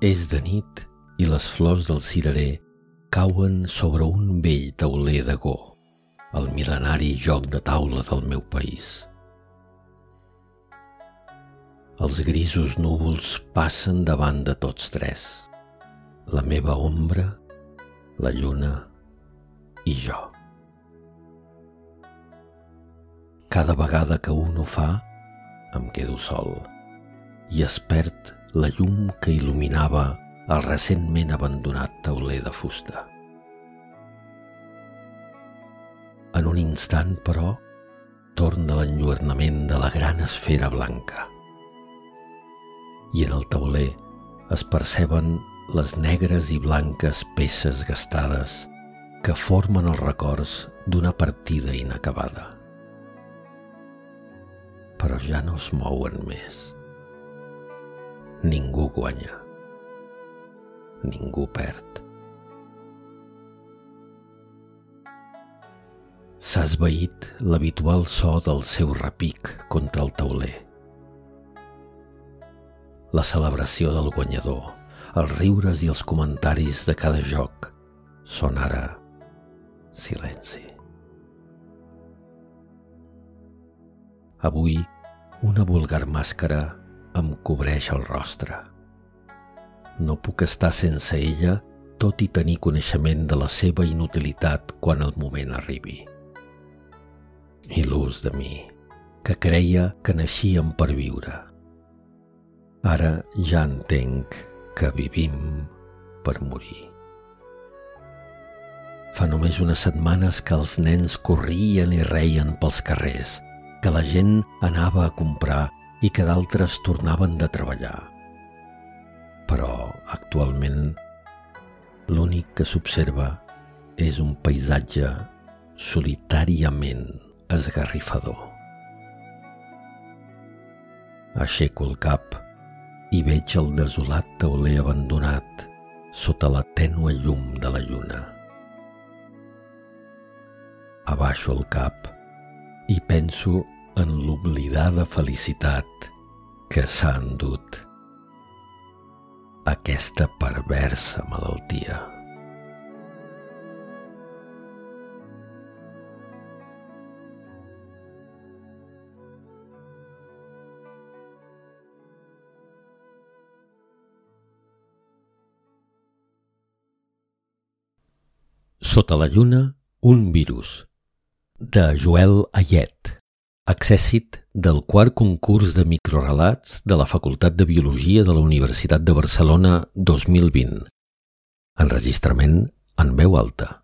És de nit i les flors del cirerer cauen sobre un vell tauler de go, el mil·lenari joc de taula del meu país. Els grisos núvols passen davant de tots tres. La meva ombra, la lluna i jo. Cada vegada que un ho fa, em quedo sol i es perd la llum que il·luminava el recentment abandonat tauler de fusta. En un instant, però, torna l'enlluernament de la gran esfera blanca. I en el tauler es perceben les negres i blanques peces gastades que formen els records d'una partida inacabada. Però ja no es mouen més ningú guanya. Ningú perd. S'ha esvaït l'habitual so del seu repic contra el tauler. La celebració del guanyador, els riures i els comentaris de cada joc són ara silenci. Avui, una vulgar màscara em cobreix el rostre. No puc estar sense ella tot i tenir coneixement de la seva inutilitat quan el moment arribi. Il·lús de mi, que creia que naixíem per viure. Ara ja entenc que vivim per morir. Fa només unes setmanes que els nens corrien i reien pels carrers, que la gent anava a comprar i que d'altres tornaven de treballar. Però actualment l'únic que s'observa és un paisatge solitàriament esgarrifador. Aixeco el cap i veig el desolat tauler abandonat sota la tènue llum de la lluna. Abaixo el cap i penso en l'oblidada felicitat que s'ha endut aquesta perversa malaltia. Sota la lluna, un virus, de Joel Ayet. Accèssit del quart concurs de microrelats de la Facultat de Biologia de la Universitat de Barcelona 2020. Enregistrament en veu alta.